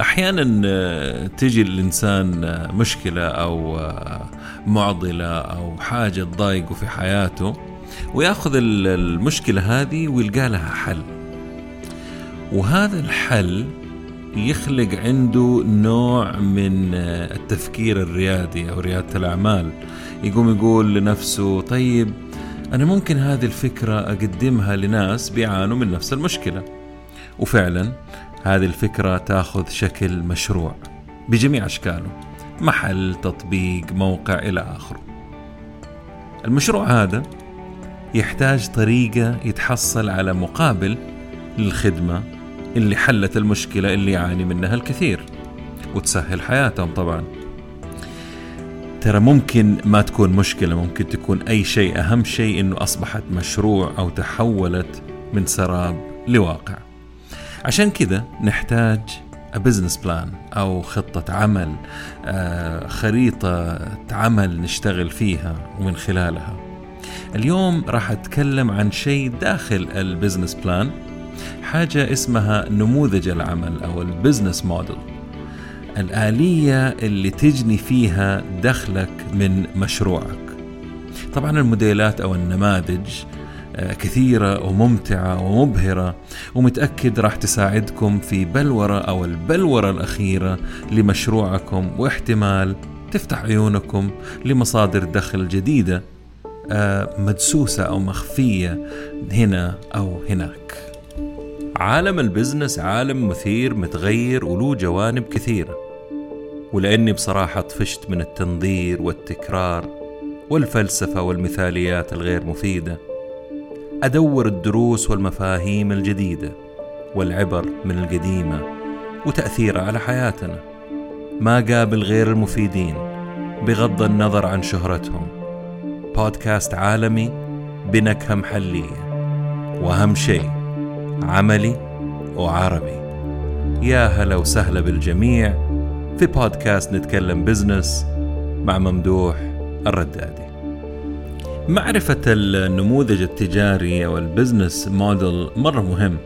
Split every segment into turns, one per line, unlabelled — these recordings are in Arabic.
أحيانا آه، تجي الإنسان آه، مشكلة أو آه، معضلة أو حاجة تضايقه في حياته ويأخذ المشكلة هذه ويلقى لها حل. وهذا الحل يخلق عنده نوع من التفكير الريادي أو ريادة الأعمال. يقوم يقول لنفسه طيب أنا ممكن هذه الفكرة أقدمها لناس بيعانوا من نفس المشكلة. وفعلا هذه الفكرة تاخذ شكل مشروع بجميع أشكاله محل تطبيق موقع إلى آخره. المشروع هذا يحتاج طريقة يتحصل على مقابل للخدمة اللي حلت المشكلة اللي يعاني منها الكثير وتسهل حياتهم طبعا. ترى ممكن ما تكون مشكلة ممكن تكون أي شيء أهم شيء أنه أصبحت مشروع أو تحولت من سراب لواقع. عشان كذا نحتاج business plan أو خطة عمل آه، خريطة عمل نشتغل فيها ومن خلالها. اليوم راح أتكلم عن شيء داخل ال business plan حاجة اسمها نموذج العمل أو ال business model الآلية اللي تجني فيها دخلك من مشروعك. طبعا الموديلات أو النماذج كثيرة وممتعة ومبهرة ومتأكد راح تساعدكم في بلورة أو البلورة الأخيرة لمشروعكم واحتمال تفتح عيونكم لمصادر دخل جديدة آه، مدسوسة أو مخفية هنا أو هناك. عالم البزنس عالم مثير متغير وله جوانب كثيرة ولأني بصراحة طفشت من التنظير والتكرار والفلسفة والمثاليات الغير مفيدة. أدور الدروس والمفاهيم الجديدة والعبر من القديمة وتأثيرها على حياتنا. ما قابل غير المفيدين بغض النظر عن شهرتهم. بودكاست عالمي بنكهة محلية. وأهم شيء عملي وعربي. يا هلا وسهلا بالجميع في بودكاست نتكلم business مع ممدوح الردادي. معرفة النموذج التجاري أو ال business model مرة مهم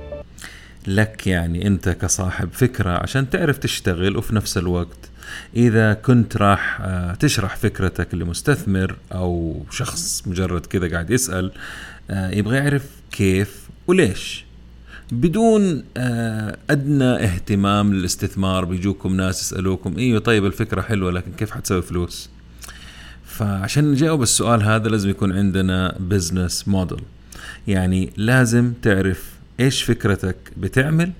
لك يعني أنت كصاحب فكرة عشان تعرف تشتغل وفي نفس الوقت إذا كنت راح آه، تشرح فكرتك لمستثمر أو شخص مجرد كذا قاعد يسأل آه، يبغى يعرف كيف وليش بدون آه، أدنى اهتمام للاستثمار بيجوكم ناس يسألوكم إيوه طيب الفكرة حلوة لكن كيف حتسوي فلوس؟ فعشان نجاوب السؤال هذا لازم يكون عندنا بزنس موديل يعني لازم تعرف إيش فكرتك بتعمل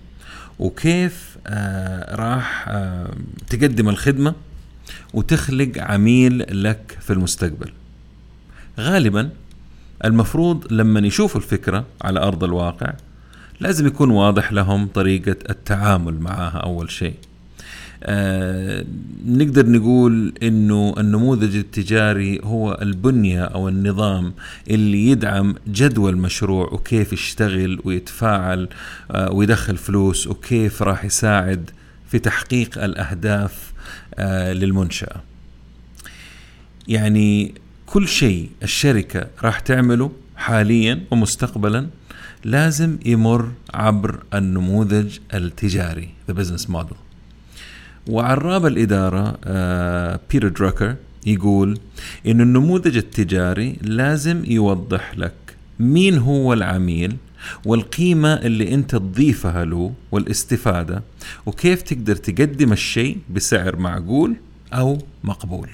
وكيف آه راح آه تقدم الخدمة وتخلق عميل لك في المستقبل. غالبا المفروض لما يشوفوا الفكرة على أرض الواقع لازم يكون واضح لهم طريقة التعامل معها أول شيء. آه نقدر نقول إنه النموذج التجاري هو البنية أو النظام اللي يدعم جدوى المشروع وكيف يشتغل ويتفاعل آه ويدخل فلوس وكيف راح يساعد في تحقيق الأهداف آه للمنشأة. يعني كل شيء الشركة راح تعمله حاليا ومستقبلا لازم يمر عبر النموذج التجاري the business model وعراب الإدارة آه بيتر دراكر يقول إن النموذج التجاري لازم يوضح لك مين هو العميل والقيمة اللي أنت تضيفها له والاستفادة وكيف تقدر تقدم الشيء بسعر معقول أو مقبول.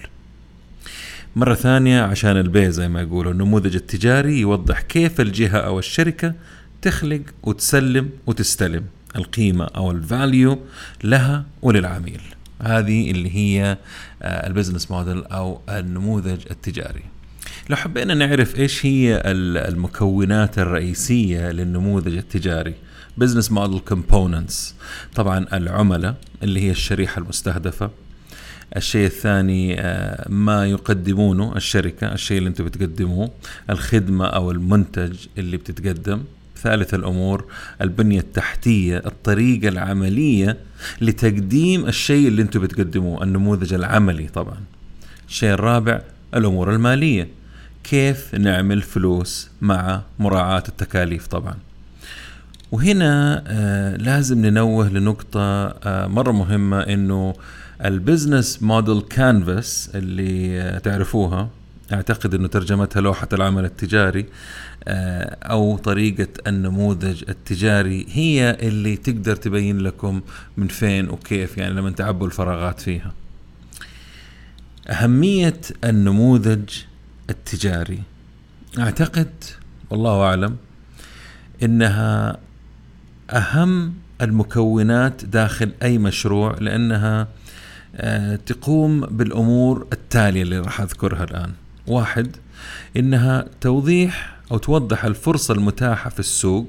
مرة ثانية عشان البيع زي ما يقولوا النموذج التجاري يوضح كيف الجهة أو الشركة تخلق وتسلم وتستلم. القيمة أو ال value لها وللعميل. هذه اللي هي آه، ال business model أو النموذج التجاري. لو حبينا نعرف إيش هي المكونات الرئيسية للنموذج التجاري. business model components طبعا العملاء اللي هي الشريحة المستهدفة. الشيء الثاني آه، ما يقدمونه الشركة الشيء اللي أنتم بتقدموه. الخدمة أو المنتج اللي بتتقدم. ثالث الأمور البنية التحتية الطريقة العملية لتقديم الشيء اللي أنتم بتقدموه النموذج العملي طبعا. الشيء الرابع الأمور المالية. كيف نعمل فلوس مع مراعاة التكاليف طبعا. وهنا آه لازم ننوه لنقطة آه مرة مهمة إنه ال business model canvas اللي آه تعرفوها. أعتقد إنه ترجمتها لوحة العمل التجاري. أو طريقة النموذج التجاري هي اللي تقدر تبين لكم من فين وكيف يعني لما تعبوا الفراغات فيها. أهمية النموذج التجاري أعتقد والله أعلم إنها أهم المكونات داخل أي مشروع لأنها آه، تقوم بالأمور التالية اللي راح أذكرها الآن. واحد إنها توضيح أو توضح الفرصة المتاحة في السوق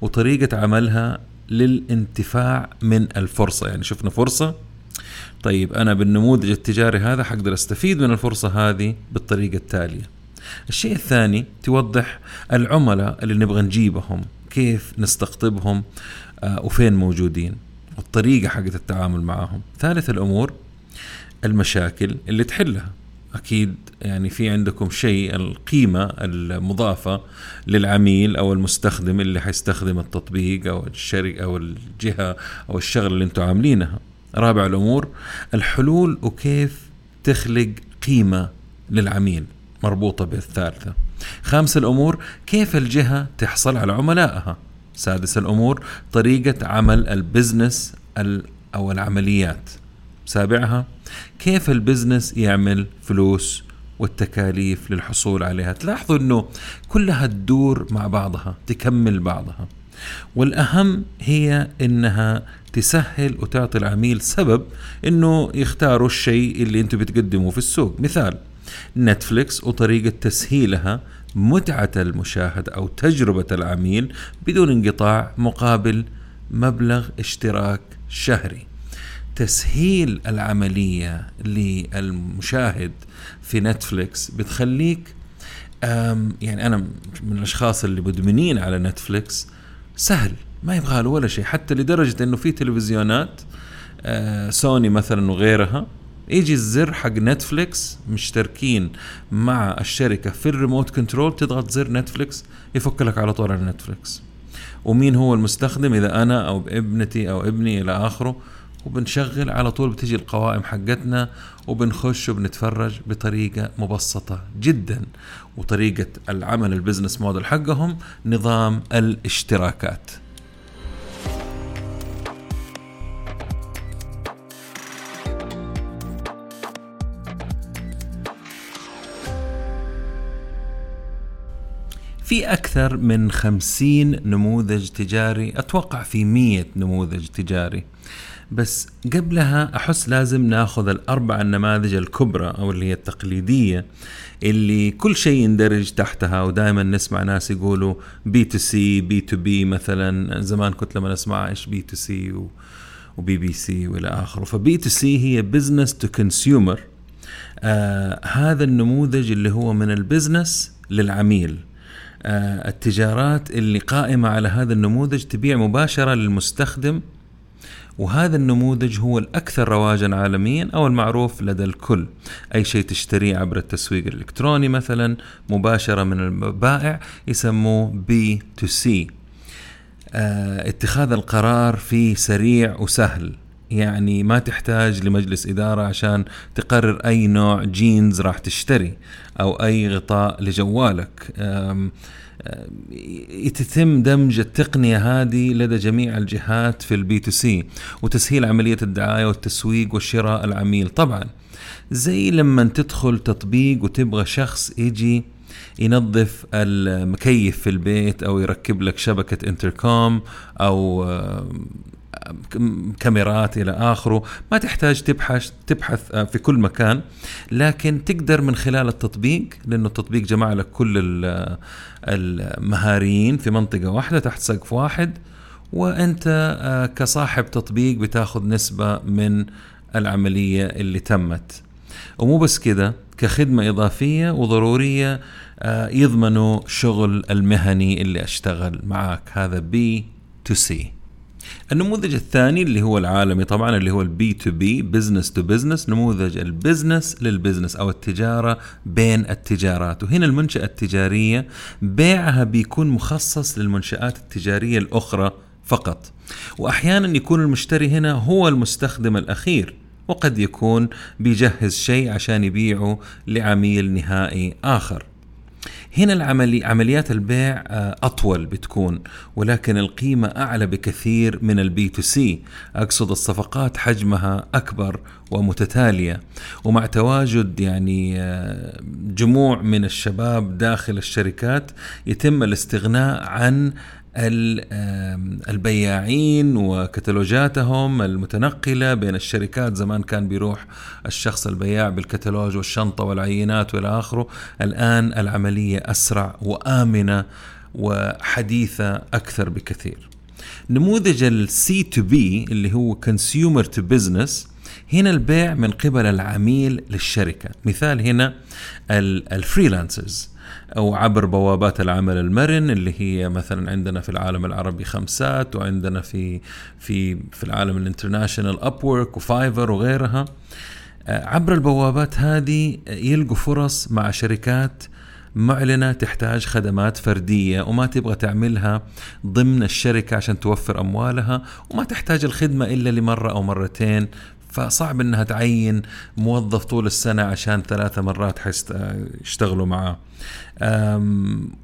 وطريقة عملها للانتفاع من الفرصة. يعني شفنا فرصة. طيب أنا بالنموذج التجاري هذا حقدر أستفيد من الفرصة هذه بالطريقة التالية. الشيء الثاني توضح العملاء اللي نبغى نجيبهم كيف نستقطبهم آه وفين موجودين والطريقة حقت التعامل معهم. ثالث الأمور المشاكل اللي تحلها. أكيد يعني في عندكم شيء القيمة المضافة للعميل أو المستخدم اللي حيستخدم التطبيق أو الشركة أو الجهة أو الشغله اللي أنتم عاملينها. رابع الأمور الحلول وكيف تخلق قيمة للعميل مربوطة بالثالثة. خامس الأمور كيف الجهة تحصل على عملائها. سادس الأمور طريقة عمل ال business أو العمليات. سابعها كيف ال business يعمل فلوس والتكاليف للحصول عليها؟ تلاحظوا إنه كلها تدور مع بعضها تكمل بعضها. والأهم هي إنها تسهل وتعطي العميل سبب إنه يختاروا الشيء اللي أنتم بتقدموه في السوق. مثال نتفليكس وطريقة تسهيلها متعة المشاهد أو تجربة العميل بدون انقطاع مقابل مبلغ اشتراك شهري. تسهيل العملية للمشاهد في نتفليكس بتخليك يعني أنا من الأشخاص اللي مدمنين على نتفليكس سهل ما يبغى له ولا شيء حتى لدرجة أنه في تلفزيونات آه، سوني مثلا وغيرها يجي الزر حق نتفليكس مشتركين مع الشركة في ال remote control تضغط زر نتفليكس يفك لك على طول على نتفليكس. ومين هو المستخدم؟ إذا أنا أو ابنتي أو ابني إلى آخره وبنشغل على طول بتجي القوائم حقتنا وبنخش وبنتفرج بطريقة مبسطة جدا. وطريقة العمل البزنس موديل حقهم نظام الاشتراكات. في أكثر من خمسين نموذج تجاري أتوقع في مية نموذج تجاري. بس قبلها أحس لازم ناخذ الأربع النماذج الكبرى أو اللي هي التقليدية اللي كل شيء يندرج تحتها ودائما نسمع ناس يقولوا بي تو سي بي تو بي مثلا. زمان كنت لما اسمع إيش B2C و BBC وإلى آخره. ف B2C هي business to consumer هذا النموذج اللي هو من ال business للعميل. آه التجارات اللي قائمة على هذا النموذج تبيع مباشرة للمستخدم وهذا النموذج هو الأكثر رواجا عالميا أو المعروف لدى الكل. أي شيء تشتريه عبر التسويق الإلكتروني مثلا مباشرة من البائع يسموه B2C. اتخاذ القرار فيه سريع وسهل. يعني ما تحتاج لمجلس إدارة عشان تقرر أي نوع جينز راح تشتري أو أي غطاء لجوالك. يتم دمج التقنية هذه لدى جميع الجهات في ال B2C وتسهيل عملية الدعاية والتسويق والشراء العميل. طبعا زي لما تدخل تطبيق وتبغى شخص يجي ينظف المكيف في البيت أو يركب لك شبكة انتركوم أو كاميرات إلى آخره. ما تحتاج تبحث تبحث آه، في كل مكان. لكن تقدر من خلال التطبيق لأنه التطبيق جمع لك كل المهاريين في منطقة واحدة تحت سقف واحد وأنت آه، كصاحب تطبيق بتاخذ نسبة من العملية اللي تمت. ومو بس كده كخدمة إضافية وضرورية آه، يضمنوا شغل المهني اللي أشتغل معاك. هذا B2C النموذج الثاني اللي هو العالمي طبعا اللي هو ال B2B business to business نموذج ال business لل business أو التجارة بين التجارات. وهنا المنشأة التجارية بيعها بيكون مخصص للمنشآت التجارية الأخرى فقط. واحيانا يكون المشتري هنا هو المستخدم الأخير وقد يكون بيجهز شيء عشان يبيعه لعميل نهائي آخر. هنا العملي عمليات البيع آه، أطول بتكون ولكن القيمة أعلى بكثير من ال B2C أقصد الصفقات حجمها أكبر ومتتالية. ومع تواجد يعني آه، جموع من الشباب داخل الشركات يتم الاستغناء عن البياعين وكتالوجاتهم المتنقلة بين الشركات زمان كان بيروح الشخص البياع بالكتالوج والشنطة والعينات والى آخره. الآن العملية أسرع وآمنة وحديثة أكثر بكثير. نموذج ال C2B اللي هو consumer to business هنا البيع من قبل العميل للشركة. مثال هنا ال freelancers أو عبر بوابات العمل المرن اللي هي مثلا عندنا في العالم العربي خمسات وعندنا في في في العالم ال international Upwork و Fiverr وغيرها. آه، عبر البوابات هذه يلقوا فرص مع شركات معلنة تحتاج خدمات فردية وما تبغى تعملها ضمن الشركة عشان توفر أموالها وما تحتاج الخدمة إلا لمرة أو مرتين. فصعب إنها تعين موظف طول السنة عشان ثلاثة مرات حيشتغلوا معاه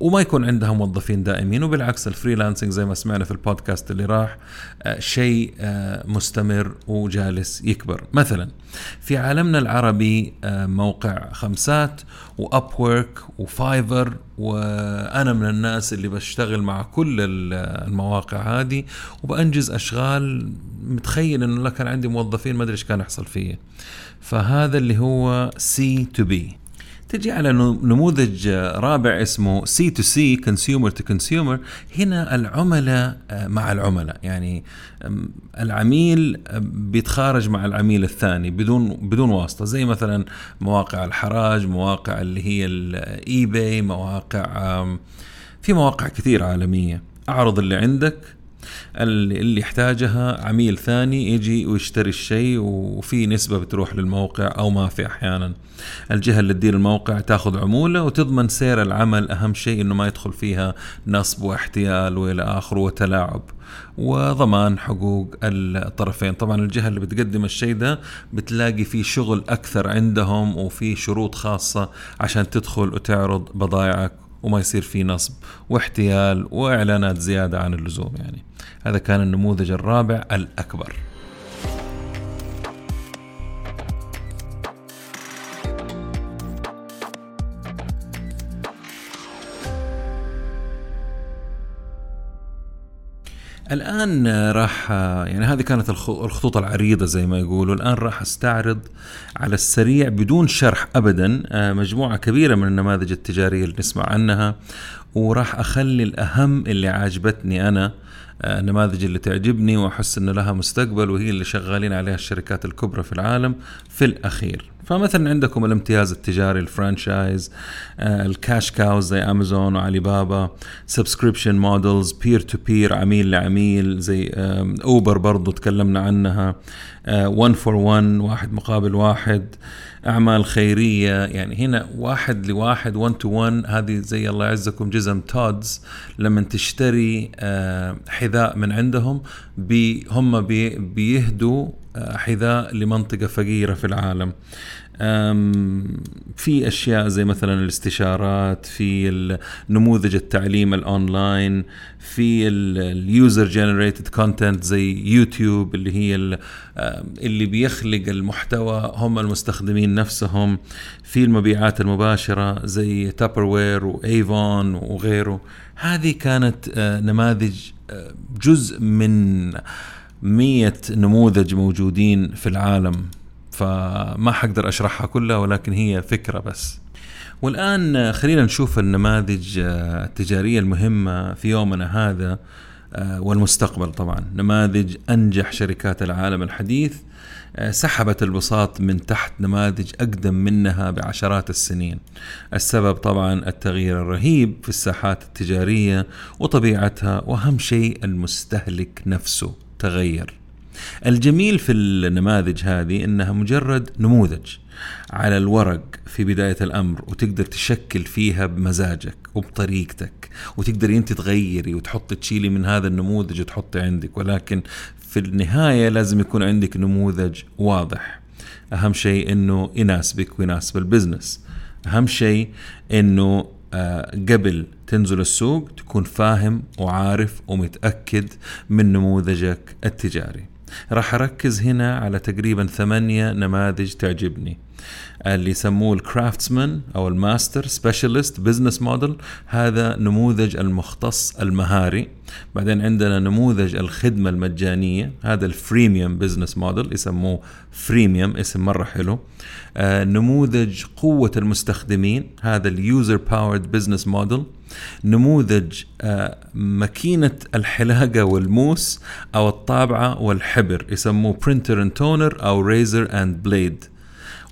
وما يكون عندها موظفين دائمين وبالعكس ال freelancing زي ما سمعنا في البودكاست اللي راح آه، شيء آه، مستمر وجالس يكبر. مثلا في عالمنا العربي آه، موقع خمسات و Upwork و Fiverr وأنا من الناس اللي بشتغل مع كل المواقع هذه وبأنجز أشغال متخيل إنه كان عندي موظفين ما أدري إيش كان يحصل فيه فهذا اللي هو C2B تجي على نموذج رابع اسمه C2C consumer to consumer هنا العملاء آه، مع العملاء. يعني العميل بيتخارج مع العميل الثاني بدون بدون واسطة. زي مثلا مواقع الحراج مواقع اللي هي ال eBay مواقع في مواقع كثير عالمية. أعرض اللي عندك. اللي يحتاجها عميل ثاني يجي ويشتري الشيء وفي نسبة بتروح للموقع أو ما في أحيانا. الجهة اللي تدير الموقع تاخذ عمولة وتضمن سير العمل. أهم شيء أنه ما يدخل فيها نصب واحتيال وإلى آخره وتلاعب وضمان حقوق الطرفين. طبعا الجهة اللي بتقدم الشيء ده بتلاقي في شغل أكثر عندهم وفي شروط خاصة عشان تدخل وتعرض بضائعك وما يصير في نصب واحتيال وإعلانات زيادة عن اللزوم يعني. هذا كان النموذج الرابع الأكبر. الآن راح يعني هذه كانت الخطوط العريضة زي ما يقولوا. الآن راح أستعرض على السريع بدون شرح أبدا آه، مجموعة كبيرة من النماذج التجارية اللي نسمع عنها وراح أخلي الأهم اللي عاجبتني أنا آه، النماذج اللي تعجبني وأحس إن لها مستقبل وهي اللي شغالين عليها الشركات الكبرى في العالم في الأخير. فمثلا عندكم الامتياز التجاري ال franchise آه، ال cash cows زي أمازون وعلي بابا subscription models peer to peer عميل لعميل زي اوبر برضو تكلمنا عنها 1 for 1 واحد مقابل واحد أعمال خيرية يعني هنا واحد لواحد 1 to 1 هذه زي الله يعزكم جزم TOMS لما تشتري آه، حذاء من عندهم بي هم بي بيهدوا حذاء لمنطقة فقيرة في العالم. في أشياء زي مثلا الاستشارات في نموذج التعليم الأونلاين في ال user generated content زي يوتيوب اللي هي اللي بيخلق المحتوى هم المستخدمين نفسهم. في المبيعات المباشرة زي Tupperware و Avon وغيره. هذه كانت آه، نماذج آه، جزء من مية نموذج موجودين في العالم فما حقدر أشرحها كلها ولكن هي فكرة بس. والآن خلينا نشوف النماذج آه، التجارية المهمة في يومنا هذا آه، والمستقبل طبعا. نماذج أنجح شركات العالم الحديث آه، سحبت البساط من تحت نماذج أقدم منها بعشرات السنين. السبب طبعا التغيير الرهيب في الساحات التجارية وطبيعتها وأهم شيء المستهلك نفسه. تغير. الجميل في النماذج هذه إنها مجرد نموذج على الورق في بداية الأمر وتقدر تشكل فيها بمزاجك وبطريقتك وتقدر أنت تغيري وتحط تشيلي من هذا النموذج وتحطي عندك. ولكن في النهاية لازم يكون عندك نموذج واضح. أهم شيء أنه يناسبك ويناسب البزنس. أهم شيء أنه آه، قبل تنزل السوق تكون فاهم وعارف ومتأكد من نموذجك التجاري. راح أركز هنا على تقريبا ثمانية نماذج تعجبني. اللي يسموه ال craftsman أو ال master specialist business model هذا نموذج المختص المهاري. بعدين عندنا نموذج الخدمة المجانية هذا ال freemium business model يسموه freemium اسم مرة حلو. آه نموذج قوة المستخدمين هذا ال user powered business model نموذج آه ماكينة الحلاقة والموس أو الطابعة والحبر يسموه printer and toner أو razor and blade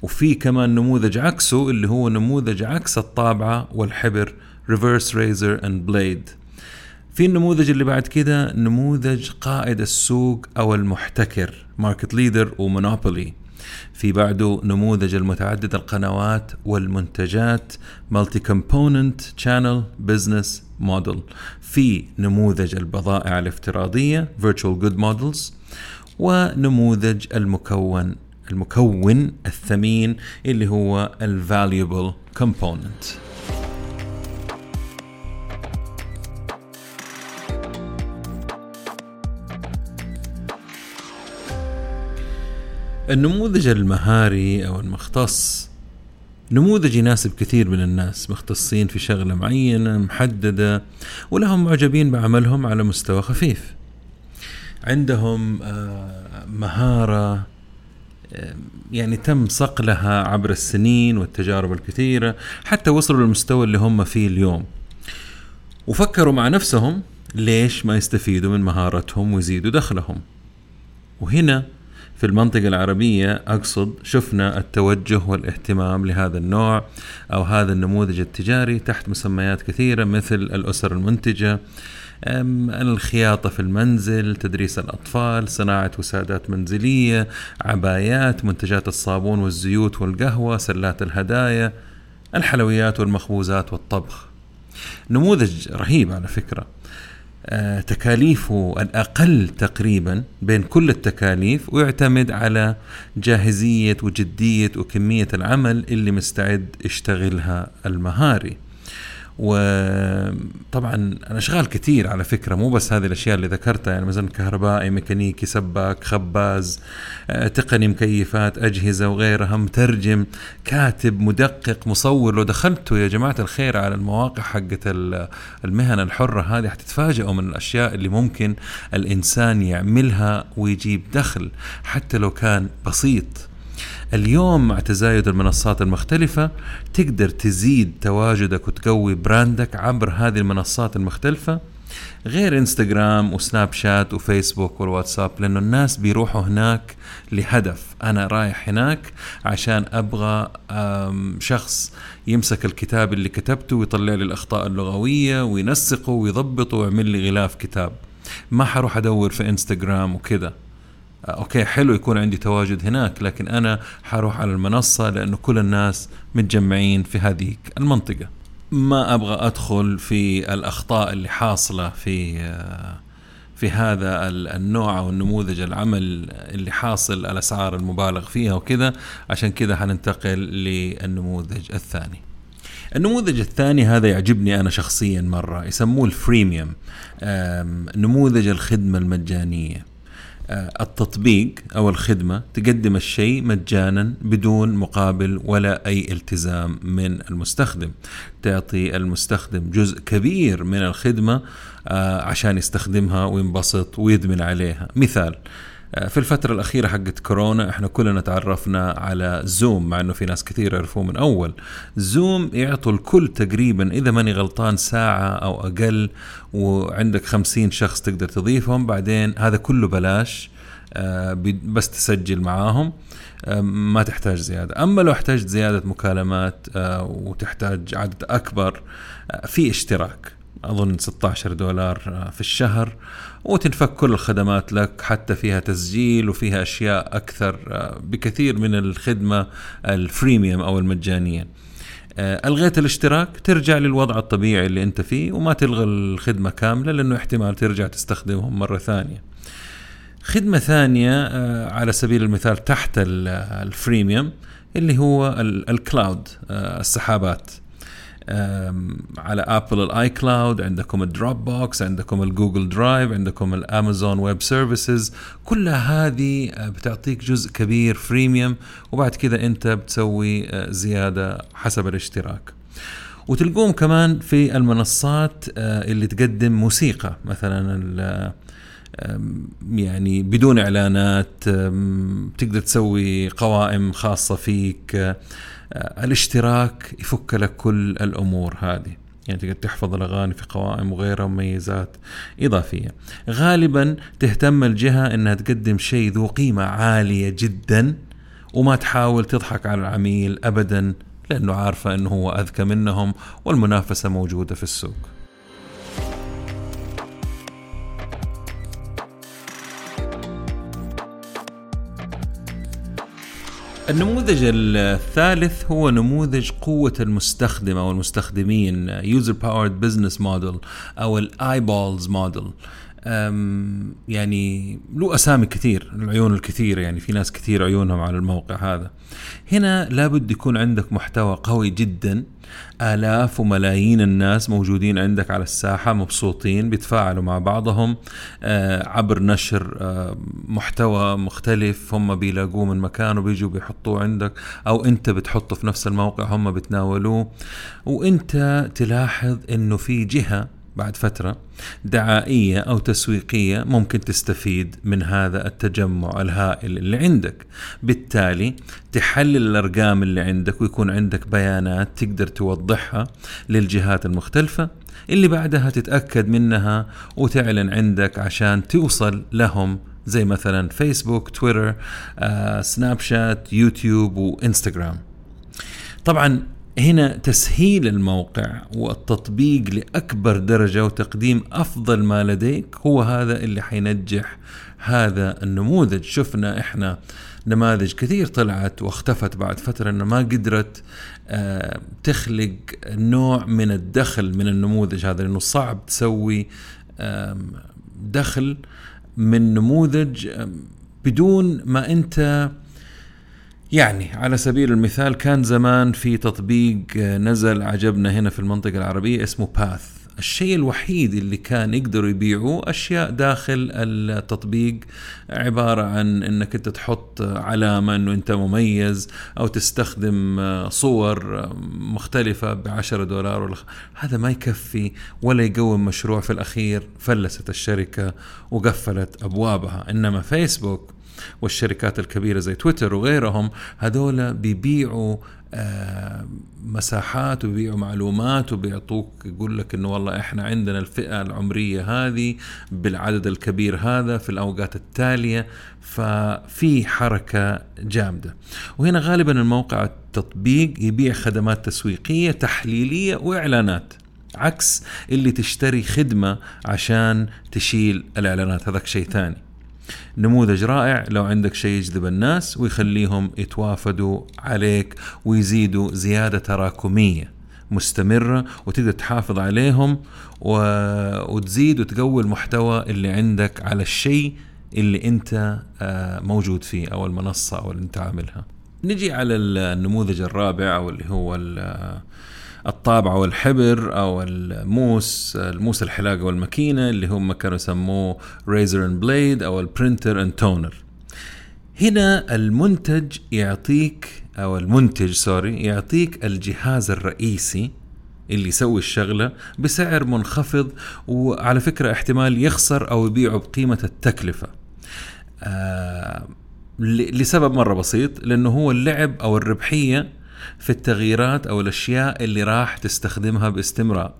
وفي كمان نموذج عكسه اللي هو نموذج عكس الطابعة والحبر reverse razor and blade في النموذج اللي بعد كده نموذج قائد السوق أو المحتكر market leader و monopoly. في بعده نموذج المتعدد القنوات والمنتجات multi component channel business model في نموذج البضائع الافتراضية virtual good models ونموذج المكون المكون الثمين اللي هو ال valuable component النموذج المهاري أو المختص نموذج يناسب كثير من الناس مختصين في شغلة معينة محددة ولهم معجبين بعملهم على مستوى خفيف. عندهم آه، مهارة يعني تم صقلها عبر السنين والتجارب الكثيرة حتى وصلوا للمستوى اللي هم فيه اليوم. وفكروا مع نفسهم ليش ما يستفيدوا من مهارتهم ويزيدوا دخلهم. وهنا في المنطقة العربية أقصد شفنا التوجه والاهتمام لهذا النوع أو هذا النموذج التجاري تحت مسميات كثيرة مثل الأسر المنتجة الخياطة في المنزل تدريس الأطفال صناعة وسادات منزلية عبايات منتجات الصابون والزيوت والقهوة سلات الهدايا الحلويات والمخبوزات والطبخ. نموذج رهيب على فكرة. أه تكاليفه الأقل تقريبا بين كل التكاليف ويعتمد على جاهزية وجدية وكمية العمل اللي مستعد يشتغلها المهاري. وطبعا اشغال كثير على فكرة مو بس هذه الأشياء اللي ذكرتها يعني مثلا كهربائي ميكانيكي سباك خباز آه، تقني مكيفات أجهزة وغيرها مترجم كاتب مدقق مصور. لو دخلتوا يا جماعة الخير على المواقع حقت المهن الحرة هذه حتتفاجئوا من الأشياء اللي ممكن الإنسان يعملها ويجيب دخل حتى لو كان بسيط. اليوم مع تزايد المنصات المختلفة تقدر تزيد تواجدك وتقوي براندك عبر هذه المنصات المختلفة غير إنستغرام وسناب شات وفيسبوك والواتساب لأنه الناس بيروحوا هناك لهدف. أنا رايح هناك عشان أبغى شخص يمسك الكتاب اللي كتبته ويطلع لي الأخطاء اللغوية وينسقه ويضبطه ويعمل لي غلاف كتاب. ما حروح أدور في إنستغرام وكذا. okay حلو يكون عندي تواجد هناك لكن أنا حروح على المنصة لأنه كل الناس متجمعين في هذه المنطقة. ما أبغى أدخل في الأخطاء اللي حاصلة في في هذا النوع أو النموذج العمل اللي حاصل الأسعار المبالغ فيها وكذا. عشان كذا حننتقل للنموذج الثاني. النموذج الثاني هذا يعجبني أنا شخصيا مرة يسموه ال freemium نموذج الخدمة المجانية. آه، التطبيق أو الخدمة تقدم الشيء مجانا بدون مقابل ولا أي التزام من المستخدم. تعطي المستخدم جزء كبير من الخدمة آه، عشان يستخدمها وينبسط ويدمن عليها. مثال آه، في الفترة الأخيرة حقت كورونا إحنا كلنا تعرفنا على زوم مع إنه في ناس كثير يعرفوه من أول. زوم يعطوا الكل تقريبا إذا ماني غلطان ساعة أو أقل وعندك خمسين شخص تقدر تضيفهم بعدين هذا كله بلاش آه، بس تسجل معاهم آه، ما تحتاج زيادة. أما لو احتجت زيادة مكالمات وتحتاج عدد أكبر في اشتراك. أظن 16 دولار آه، في الشهر وتنفك كل الخدمات لك حتى فيها تسجيل وفيها أشياء أكثر آه، بكثير من الخدمة الفريميوم أو المجانية. آه، ألغيت الاشتراك ترجع للوضع الطبيعي اللي أنت فيه وما تلغى الخدمة كاملة لأنه احتمال ترجع تستخدمهم مرة ثانية. خدمة ثانية على سبيل المثال تحت ال freemium اللي هو ال cloud السحابات. على ابل ال iCloud عندكم ال Dropbox عندكم ال Google Drive عندكم ال Amazon Web Services كلها هذه آه، بتعطيك جزء كبير freemium وبعد كذا أنت بتسوي آه، زيادة حسب الاشتراك. وتلقوهم كمان في المنصات آه، اللي تقدم موسيقى. مثلا يعني بدون إعلانات تقدر تسوي قوائم خاصة فيك الاشتراك يفك لك كل الأمور هذه يعني تقدر تحفظ الأغاني في قوائم وغيرها مميزات إضافية. غالبا تهتم الجهة إنها تقدم شيء ذو قيمة عالية جدا وما تحاول تضحك على العميل ابدا لأنه عارفة إنه هو أذكى منهم والمنافسة موجودة في السوق. النموذج الثالث هو نموذج قوة المستخدم أو المستخدمين User Powered Business Model أو الآيبولز موديل يعني له أسامي كثير العيون الكثيرة يعني في ناس كثير عيونهم على الموقع هذا. هنا لابد يكون عندك محتوى قوي جدا. آلاف وملايين الناس موجودين عندك على الساحة مبسوطين بيتفاعلوا مع بعضهم. آه عبر نشر آه محتوى مختلف هم بيلاقوه من مكان وبيجوا بيحطوه عندك. أو أنت بتحطه في نفس الموقع هم بتناولوه. وأنت تلاحظ أنه في جهة بعد فترة دعائية أو تسويقية ممكن تستفيد من هذا التجمع الهائل اللي عندك. بالتالي تحلل الأرقام اللي عندك ويكون عندك بيانات تقدر توضحها للجهات المختلفة. اللي بعدها تتأكد منها وتعلن عندك عشان توصل لهم زي مثلا فيسبوك تويتر آه، سناب شات يوتيوب وإنستغرام. طبعا هنا تسهيل الموقع والتطبيق لأكبر درجة وتقديم أفضل ما لديك هو هذا اللي حينجح هذا النموذج. شفنا إحنا نماذج كثير طلعت واختفت بعد فترة أنه ما قدرت آه، تخلق نوع من الدخل من النموذج هذا لأنه صعب تسوي دخل من نموذج بدون ما أنت يعني على سبيل المثال كان زمان في تطبيق نزل عجبنا هنا في المنطقة العربية اسمه باث الشيء الوحيد اللي كان يقدروا يبيعوه أشياء داخل التطبيق عبارة عن إنك أنت تحط علامة إنه أنت مميز أو تستخدم صور مختلفة ب 10 دولار ولا هذا ما يكفي ولا يقوم مشروع في الأخير فلست الشركة وقفلت أبوابها. إنما فيسبوك والشركات الكبيرة زي تويتر وغيرهم هذول بيبيعوا آه، مساحات وبيبيعوا معلومات وبيعطوك يقول لك إنه والله إحنا عندنا الفئة العمرية هذه بالعدد الكبير هذا في الأوقات التالية ففي حركة جامدة. وهنا غالبا الموقع التطبيق يبيع خدمات تسويقية تحليلية وإعلانات عكس اللي تشتري خدمة عشان تشيل الإعلانات. هذاك شيء ثاني. نموذج رائع. لو عندك شيء يجذب الناس ويخليهم يتوافدوا عليك ويزيدوا زيادة تراكمية مستمرة وتقدر تحافظ عليهم و... وتزيد وتقوي المحتوى اللي عندك على الشيء اللي أنت آه، موجود فيه أو المنصة أو اللي أنت عاملها. نجي على النموذج الرابع أو اللي هو الطابعة والحبر أو الموس الموس الحلاقة والماكينة اللي هم كانوا يسموه razor and blade أو ال printer and toner هنا المنتج يعطيك أو المنتج sorry يعطيك الجهاز الرئيسي اللي يسوي الشغلة بسعر منخفض وعلى فكرة احتمال يخسر أو يبيعه بقيمة التكلفة. آه لسبب مرة بسيط لأنه هو اللعب أو الربحية في التغييرات أو الأشياء اللي راح تستخدمها باستمرار.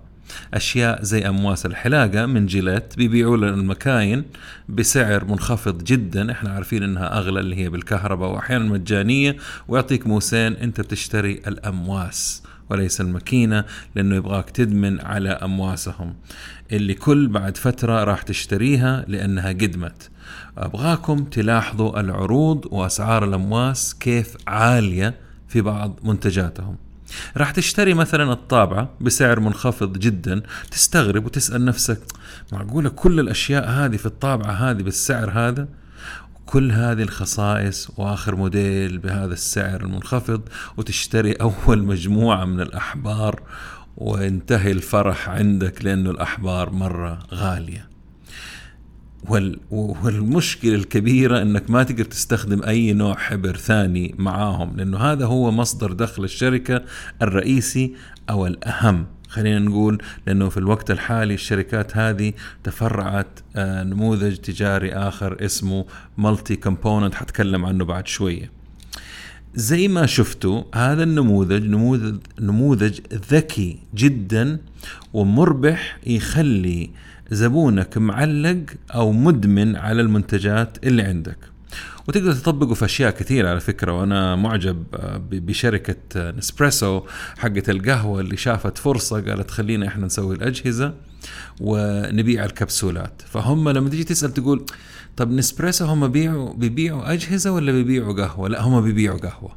أشياء زي أمواس الحلاقة من جيلات بيبيعوا لنا المكاين بسعر منخفض جدا. إحنا عارفين إنها أغلى اللي هي بالكهرباء واحيانا مجانية. ويعطيك موسين أنت بتشتري الأمواس وليس الماكينة لأنه يبغاك تدمن على أمواسهم. اللي كل بعد فترة راح تشتريها لأنها قدمت. أبغاكم تلاحظوا العروض وأسعار الأمواس كيف عالية. في بعض منتجاتهم راح تشتري مثلا الطابعة بسعر منخفض جدا تستغرب وتسأل نفسك معقولة كل الأشياء هذه في الطابعة هذه بالسعر هذا كل هذه الخصائص وآخر موديل بهذا السعر المنخفض وتشتري أول مجموعة من الأحبار وينتهي الفرح عندك لأنه الأحبار مرة غالية. والمشكلة الكبيرة إنك ما تقدر تستخدم أي نوع حبر ثاني معاهم لأنه هذا هو مصدر دخل الشركة الرئيسي أو الأهم. خلينا نقول لأنه في الوقت الحالي الشركات هذه تفرعت آه، نموذج تجاري آخر اسمه مالتي كومبوننت حتكلم عنه بعد شوية. زي ما شفتوا هذا النموذج نموذج نموذج ذكي جدا ومربح يخلي زبونك معلق أو مدمن على المنتجات اللي عندك. وتقدر تطبقه في أشياء كثير على فكرة. وأنا معجب بشركة نسبريسو حقه القهوة اللي شافت فرصة قالت خلينا إحنا نسوي الأجهزة ونبيع الكبسولات. فهم لما تيجي تسأل تقول طب نسبريسو هم بيبيعوا بيبيعوا أجهزة ولا بيبيعوا قهوة؟ لا هم بيبيعوا قهوة.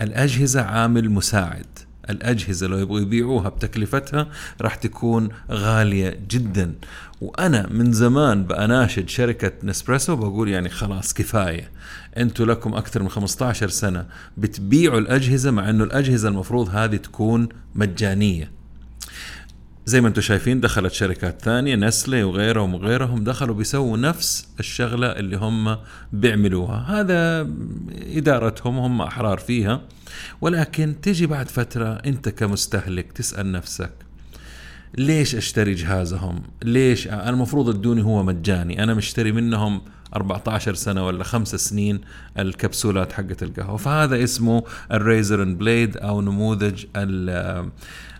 الأجهزة عامل مساعد. الأجهزة لو يبغوا يبيعوها بتكلفتها راح تكون غالية جدا. وأنا من زمان بأناشد شركة نسبريسو بقول يعني خلاص كفاية. أنتوا لكم أكثر من 15 سنة بتبيعوا الأجهزة مع أنه الأجهزة المفروض هذه تكون مجانية. زي ما أنتم شايفين دخلت شركات ثانية نسلي وغيرهم وغيرهم دخلوا بيسووا نفس الشغلة اللي هم بيعملوها. هذا إدارتهم هم أحرار فيها. ولكن تجي بعد فترة أنت كمستهلك تسأل نفسك ليش أشتري جهازهم؟ ليش؟ أنا المفروض ادوني هو مجاني، أنا مشتري منهم 14 سنة ولا خمس سنين الكبسولات حقت القهوة، فهذا اسمه ال razor and blade أو نموذج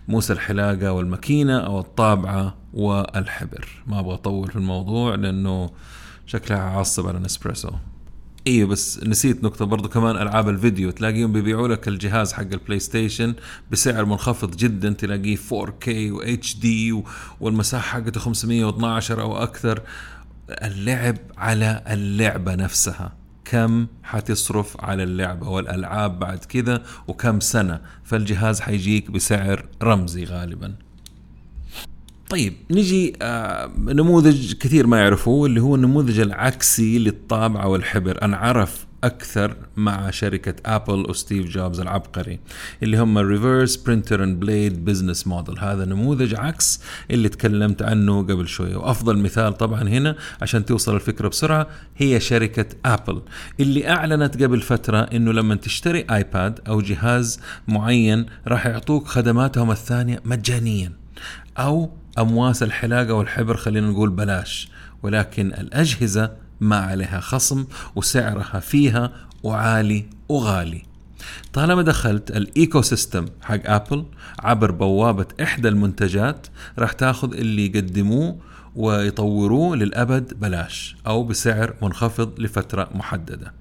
موس الحلاقة والماكينة أو الطابعة والحبر، ما أبغى أطول في الموضوع لأنه شكلها عاصب على نسبريسو. أيوه بس نسيت نقطة برضو كمان ألعاب الفيديو. تلاقيهم بيبيعوا لك الجهاز حق البلاي ستيشن بسعر منخفض جدا. تلاقيه 4K و HD والمساحة حقته 512 أو أكثر. اللعب على اللعبة نفسها. كم حتصرف على اللعبة والألعاب بعد كذا وكم سنة فالجهاز حيجيك بسعر رمزي غالباً. طيب نجي آه نموذج كثير ما يعرفوه اللي هو النموذج العكسي للطابعة والحبر. انعرف أكثر مع شركة ابل وستيف جوبز العبقري اللي هم reverse printer and blade business model هذا نموذج عكس اللي تكلمت عنه قبل شوية. وأفضل مثال طبعا هنا عشان توصل الفكرة بسرعة هي شركة ابل اللي أعلنت قبل فترة إنه لما تشتري ايباد أو جهاز معين راح يعطوك خدماتهم الثانية مجانيا أو أمواس الحلاقة والحبر خلينا نقول بلاش. ولكن الأجهزة ما عليها خصم وسعرها فيها وعالي وغالي طالما دخلت ال ecosystem حق آبل عبر بوابة إحدى المنتجات راح تاخذ اللي يقدموه ويطوروه للأبد بلاش أو بسعر منخفض لفترة محددة.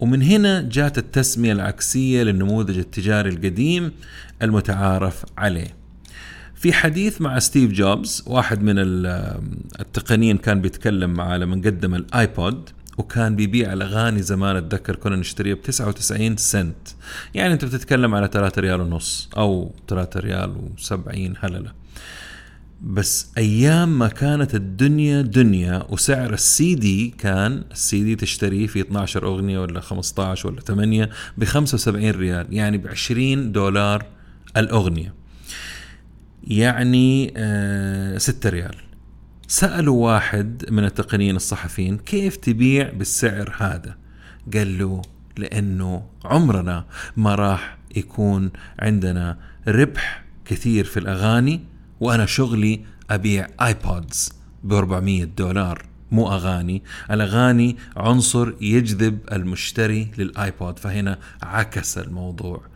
ومن هنا جات التسمية العكسية للنموذج التجاري القديم المتعارف عليه. في حديث مع ستيف جوبز واحد من التقنيين كان بيتكلم معاه لما قدم الايبود وكان بيبيع الأغاني زمان أتذكر كنا نشتريها ب 99 سنت. يعني أنت بتتكلم على 3 ريال ونص أو 3 ريال و70 هلله بس أيام ما كانت الدنيا دنيا وسعر السي دي كان السي دي تشتريه في 12 أغنية ولا 15 ولا 8 ب 75 ريال يعني ب 20 دولار الأغنية. يعني آه ستة ريال. سألوا واحد من التقنيين الصحفيين كيف تبيع بالسعر هذا. قال له لأنه عمرنا ما راح يكون عندنا ربح كثير في الأغاني وأنا شغلي أبيع آيبودز ب 400 دولار مو أغاني. الأغاني عنصر يجذب المشتري للآيبود فهنا عكس الموضوع.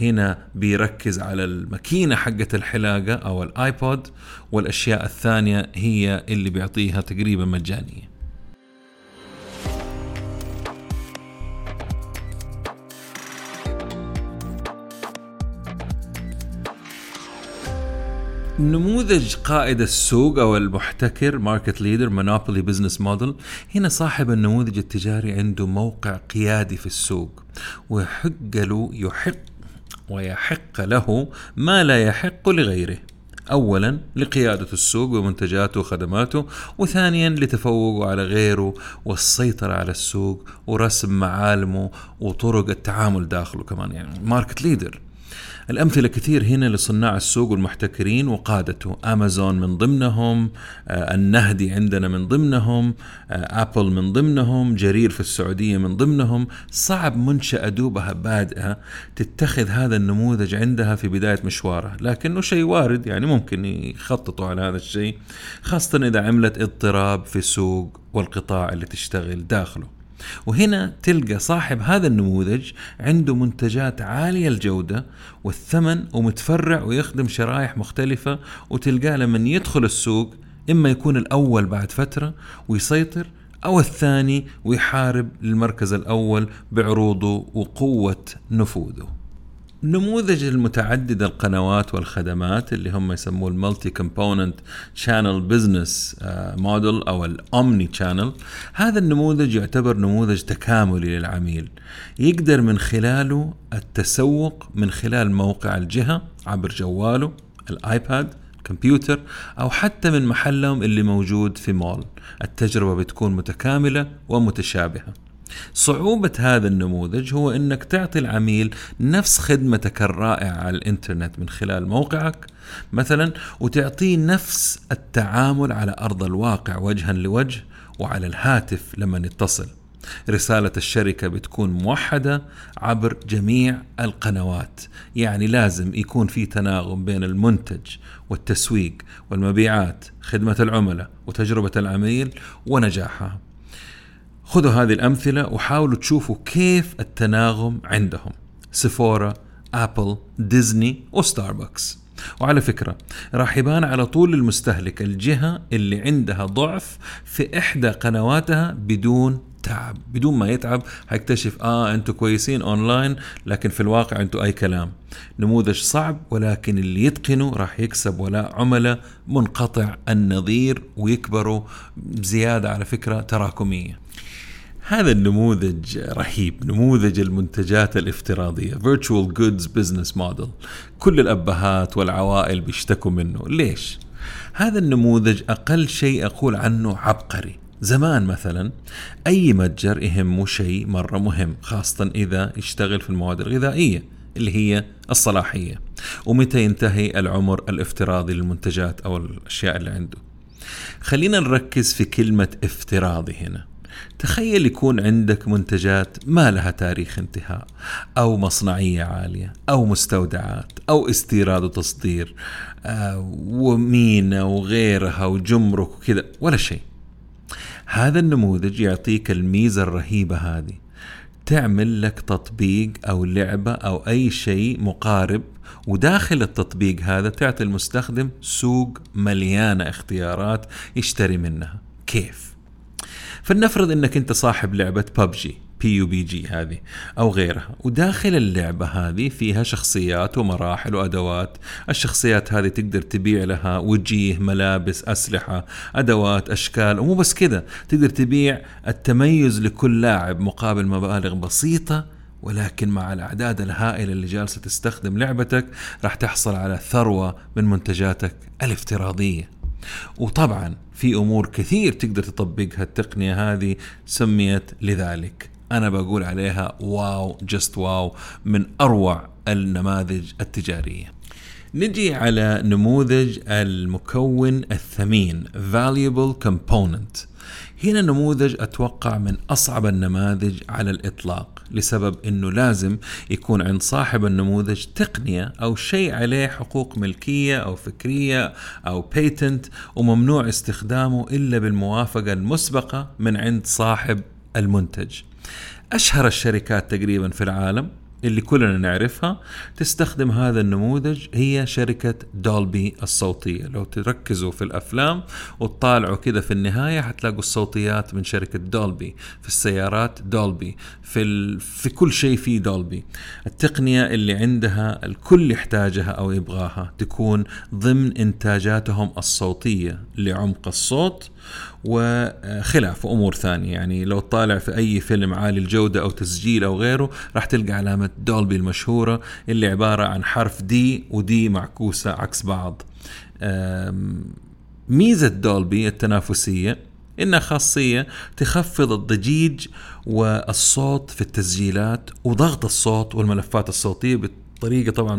هنا بيركز على الماكينة حقة الحلاقة أو الآيبود والأشياء الثانية هي اللي بيعطيها تقريبا مجانية. نموذج قائد السوق أو المحتكر market leader monopoly business model هنا صاحب النموذج التجاري عنده موقع قيادي في السوق ويحق له يحق ويحق له ما لا يحق لغيره. اولا لقيادة السوق بمنتجاته وخدماته وثانيا لتفوقه على غيره والسيطرة على السوق ورسم معالمه وطرق التعامل داخله كمان. يعني market leader الأمثلة كثير هنا لصناع السوق والمحتكرين وقادته أمازون من ضمنهم آه، النهدي عندنا من ضمنهم أبل آه، من ضمنهم جرير في السعودية من ضمنهم. صعب منشأة دوبها بادئة تتخذ هذا النموذج عندها في بداية مشوارها لكنه شيء وارد يعني ممكن يخططوا على هذا الشيء خاصة إذا عملت اضطراب في السوق والقطاع اللي تشتغل داخله. وهنا تلقى صاحب هذا النموذج عنده منتجات عالية الجودة والثمن ومتفرع ويخدم شرائح مختلفة وتلقاه لما يدخل السوق إما يكون الأول بعد فترة ويسيطر أو الثاني ويحارب للمركز الأول بعروضه وقوة نفوذه. نموذج المتعدد القنوات والخدمات اللي هم يسموه ال multi component channel business model أو ال omni channel هذا النموذج يعتبر نموذج تكاملي للعميل. يقدر من خلاله التسوق من خلال موقع الجهة عبر جواله الايباد كمبيوتر أو حتى من محلهم اللي موجود في مول. التجربة بتكون متكاملة ومتشابهة. صعوبة هذا النموذج هو إنك تعطي العميل نفس خدمتك الرائعة على الإنترنت من خلال موقعك مثلا وتعطيه نفس التعامل على أرض الواقع وجها لوجه وعلى الهاتف لما يتصل. رسالة الشركة بتكون موحدة عبر جميع القنوات. يعني لازم يكون في تناغم بين المنتج والتسويق والمبيعات خدمة العملاء وتجربة العميل ونجاحها. خذوا هذه الأمثلة وحاولوا تشوفوا كيف التناغم عندهم. سيفورا أبل ديزني وستاربكس وعلى فكرة راح يبان على طول للمستهلك الجهة اللي عندها ضعف في إحدى قنواتها بدون تعب. بدون ما يتعب حيكتشف آه أنتم كويسين أونلاين لكن في الواقع أنتم أي كلام. نموذج صعب ولكن اللي يتقنه راح يكسب ولاء عملاء منقطع النظير ويكبروا زيادة على فكرة تراكمية. هذا النموذج رهيب نموذج المنتجات الافتراضية Virtual Goods Business Model. كل الأبهات والعوائل بيشتكوا منه. ليش؟ هذا النموذج أقل شيء أقول عنه عبقري. زمان مثلا أي متجر يهمه شيء مرة مهم خاصة إذا يشتغل في المواد الغذائية اللي هي الصلاحية. ومتى ينتهي العمر الافتراضي للمنتجات أو الأشياء اللي عنده؟ خلينا نركز في كلمة افتراضي هنا. تخيل يكون عندك منتجات ما لها تاريخ انتهاء أو مصنعية عالية أو مستودعات أو استيراد وتصدير آه، ومينا وغيرها وجمرك وكذا ولا شيء. هذا النموذج يعطيك الميزة الرهيبة هذه. تعمل لك تطبيق أو لعبة أو أي شيء مقارب وداخل التطبيق هذا تعطي المستخدم سوق مليانة اختيارات يشتري منها. كيف؟ فلنفرض إنك أنت صاحب لعبة ببجي بي يو بي جي هذه أو غيرها وداخل اللعبة هذه فيها شخصيات ومراحل وأدوات. الشخصيات هذه تقدر تبيع لها وجيه ملابس أسلحة أدوات أشكال ومو بس كذا تقدر تبيع التميز لكل لاعب مقابل مبالغ بسيطة ولكن مع الأعداد الهائلة اللي جالسة تستخدم لعبتك راح تحصل على ثروة من منتجاتك الافتراضية. وطبعا في أمور كثير تقدر تطبقها التقنية هذه سميت لذلك. أنا بقول عليها واو جست واو من أروع النماذج التجارية. نجي على نموذج المكون الثمين valuable component. هنا نموذج أتوقع من أصعب النماذج على الإطلاق. لسبب إنه لازم يكون عند صاحب النموذج تقنية أو شيء عليه حقوق ملكية أو فكرية أو بيتنت وممنوع استخدامه إلا بالموافقة المسبقة من عند صاحب المنتج. أشهر الشركات تقريبا في العالم اللي كلنا نعرفها تستخدم هذا النموذج هي شركة دولبي الصوتية. لو تركزوا في الأفلام وتطالعوا كده في النهاية حتلاقوا الصوتيات من شركة دولبي في السيارات دولبي في, ال... في كل شيء في دولبي. التقنية اللي عندها الكل يحتاجها أو يبغاها تكون ضمن إنتاجاتهم الصوتية لعمق الصوت وخلاف امور ثانية. يعني لو طالع في أي فيلم عالي الجودة أو تسجيل أو غيره راح تلقى علامة دولبي المشهورة اللي عبارة عن حرف دي ودي معكوسة عكس بعض. ميزة دولبي التنافسية إنها خاصية تخفض الضجيج والصوت في التسجيلات وضغط الصوت والملفات الصوتية طريقة طبعا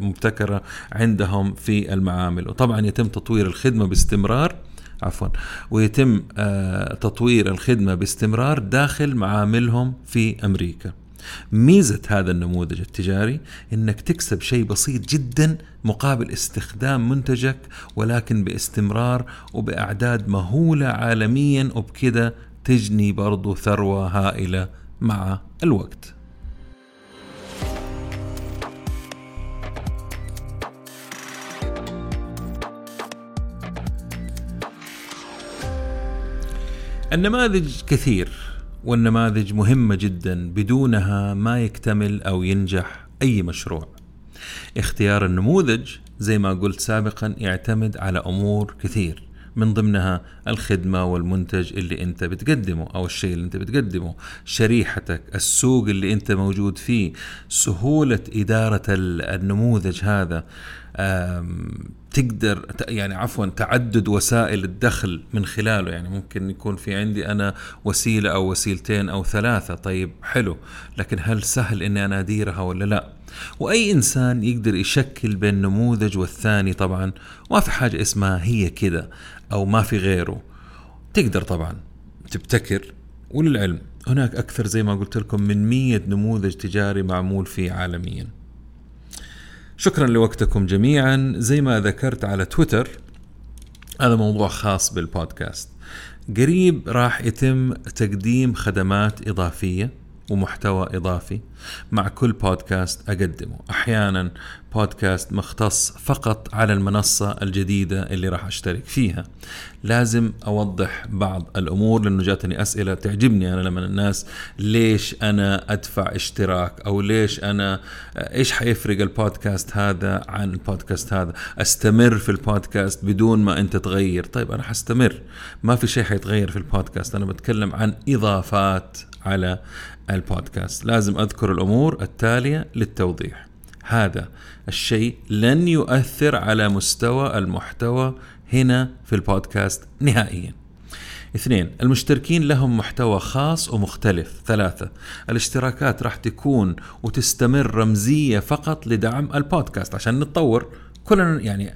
مبتكرة عندهم في المعامل. وطبعا يتم تطوير الخدمة باستمرار. عفوا ويتم آه، تطوير الخدمة باستمرار داخل معاملهم في أمريكا. ميزة هذا النموذج التجاري إنك تكسب شيء بسيط جدا مقابل استخدام منتجك ولكن باستمرار وبأعداد مهولة عالميا وبكذا تجني برضو ثروة هائلة مع الوقت. النماذج كثير والنماذج مهمة جدا بدونها ما يكتمل أو ينجح أي مشروع. اختيار النموذج زي ما قلت سابقا يعتمد على أمور كثير من ضمنها الخدمة والمنتج اللي أنت بتقدمه أو الشيء اللي أنت بتقدمه شريحتك السوق اللي أنت موجود فيه سهولة إدارة النموذج هذا. تقدر يعني عفوا تعدد وسائل الدخل من خلاله. يعني ممكن يكون في عندي أنا وسيلة أو وسيلتين أو ثلاثة. طيب حلو. لكن هل سهل إني أنا أديرها ولا لا؟ وأي إنسان يقدر يشكل بين نموذج والثاني طبعا ما في حاجة اسمها هي كده أو ما في غيره. تقدر طبعا تبتكر. وللعلم هناك أكثر زي ما قلت لكم من مية نموذج تجاري معمول فيه عالميا. شكرا لوقتكم جميعا. زي ما ذكرت على تويتر هذا موضوع خاص بالبودكاست. قريب راح يتم تقديم خدمات إضافية. ومحتوى إضافي مع كل بودكاست أقدمه. أحيانا بودكاست مختص فقط على المنصة الجديدة اللي راح أشترك فيها. لازم أوضح بعض الأمور لأنه جاتني أسئلة تعجبني أنا لما الناس ليش أنا أدفع اشتراك أو ليش أنا إيش حيفرق البودكاست هذا عن البودكاست هذا؟ أستمر في البودكاست بدون ما أنت تغير؟ طيب أنا حستمر. ما في شيء حيتغير في البودكاست. أنا بتكلم عن إضافات على البودكاست. لازم أذكر الأمور التالية للتوضيح. هذا الشيء لن يؤثر على مستوى المحتوى هنا في البودكاست نهائيا. اثنين المشتركين لهم محتوى خاص ومختلف. ثلاثة الاشتراكات راح تكون وتستمر رمزية فقط لدعم البودكاست. عشان نتطور كلنا يعني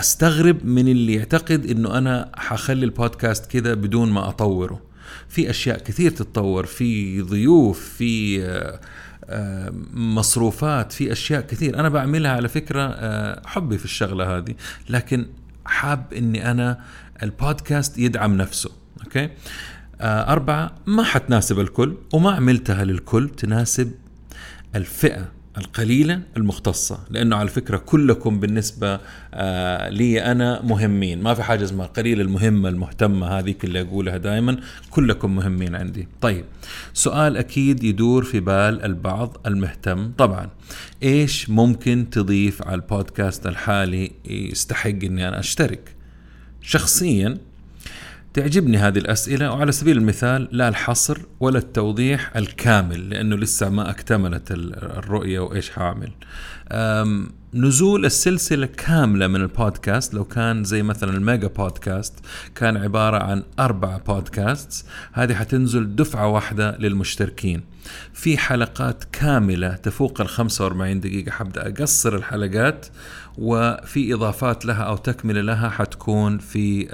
أستغرب من اللي يعتقد إنه أنا حخلي البودكاست كذا بدون ما أطوره. في أشياء كثير تتطور في ضيوف في آه، آه، مصروفات في أشياء كثير. أنا بعملها على فكرة آه، حبي في الشغلة هذه. لكن حاب إني أنا البودكاست يدعم نفسه أوكي؟ أربعة ما حتناسب الكل وما عملتها للكل تناسب الفئة. القليلة المختصة لأنه على فكرة كلكم بالنسبة آه لي أنا مهمين. ما في حاجة اسمها قليل المهمة المهتمة هذه اللي أقولها دائما كلكم مهمين عندي. طيب سؤال أكيد يدور في بال البعض المهتم. طبعا إيش ممكن تضيف على البودكاست الحالي يستحق أني أنا أشترك؟ شخصيا تعجبني هذه الأسئلة وعلى سبيل المثال لا الحصر ولا التوضيح الكامل لأنه لسه ما اكتملت الرؤية وإيش حاعمل. نزول السلسلة كاملة من البودكاست لو كان زي مثلا الميجا بودكاست كان عبارة عن أربع بودكاست هذه حتنزل دفعة واحدة للمشتركين. في حلقات كاملة تفوق ال 45 دقيقة حبدأ أقصر الحلقات وفي إضافات لها أو تكملة لها حتكون في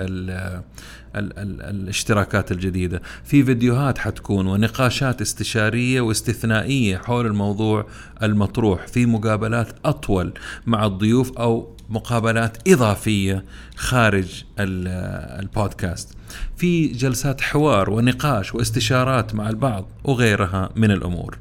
ال ال الاشتراكات الجديدة. في فيديوهات حتكون ونقاشات استشارية واستثنائية حول الموضوع المطروح. في مقابلات أطول مع الضيوف أو مقابلات إضافية خارج البودكاست. في جلسات حوار ونقاش واستشارات مع البعض وغيرها من الأمور.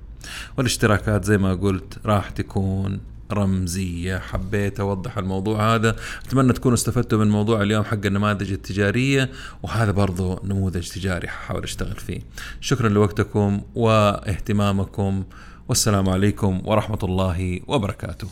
والاشتراكات زي ما قلت راح تكون رمزية حبيت أوضح الموضوع هذا. أتمنى تكونوا استفدتوا من موضوع اليوم حق النماذج التجارية وهذا برضو نموذج تجاري حاول أشتغل فيه. شكرا لوقتكم واهتمامكم والسلام عليكم ورحمة الله وبركاته.